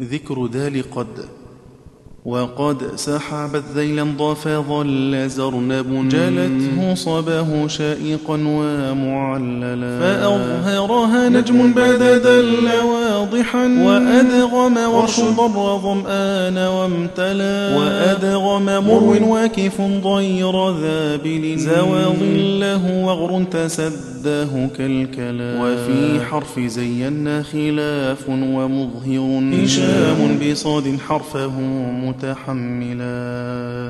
ذكر ذال قد وقد سحبت ذيلا ضاف ظل زرنب جلته صبه شائقا ومعللا فأظهرها نجم بعد دل واضحا وأدغم ضر ظمآن وامتلأ. وأدغم مرو واكف ضير ذابل. زوى ظله وغر تسده كالكلا وفي حرف زينا خلاف ومظهر هشام. بصاد حرفه متحملا.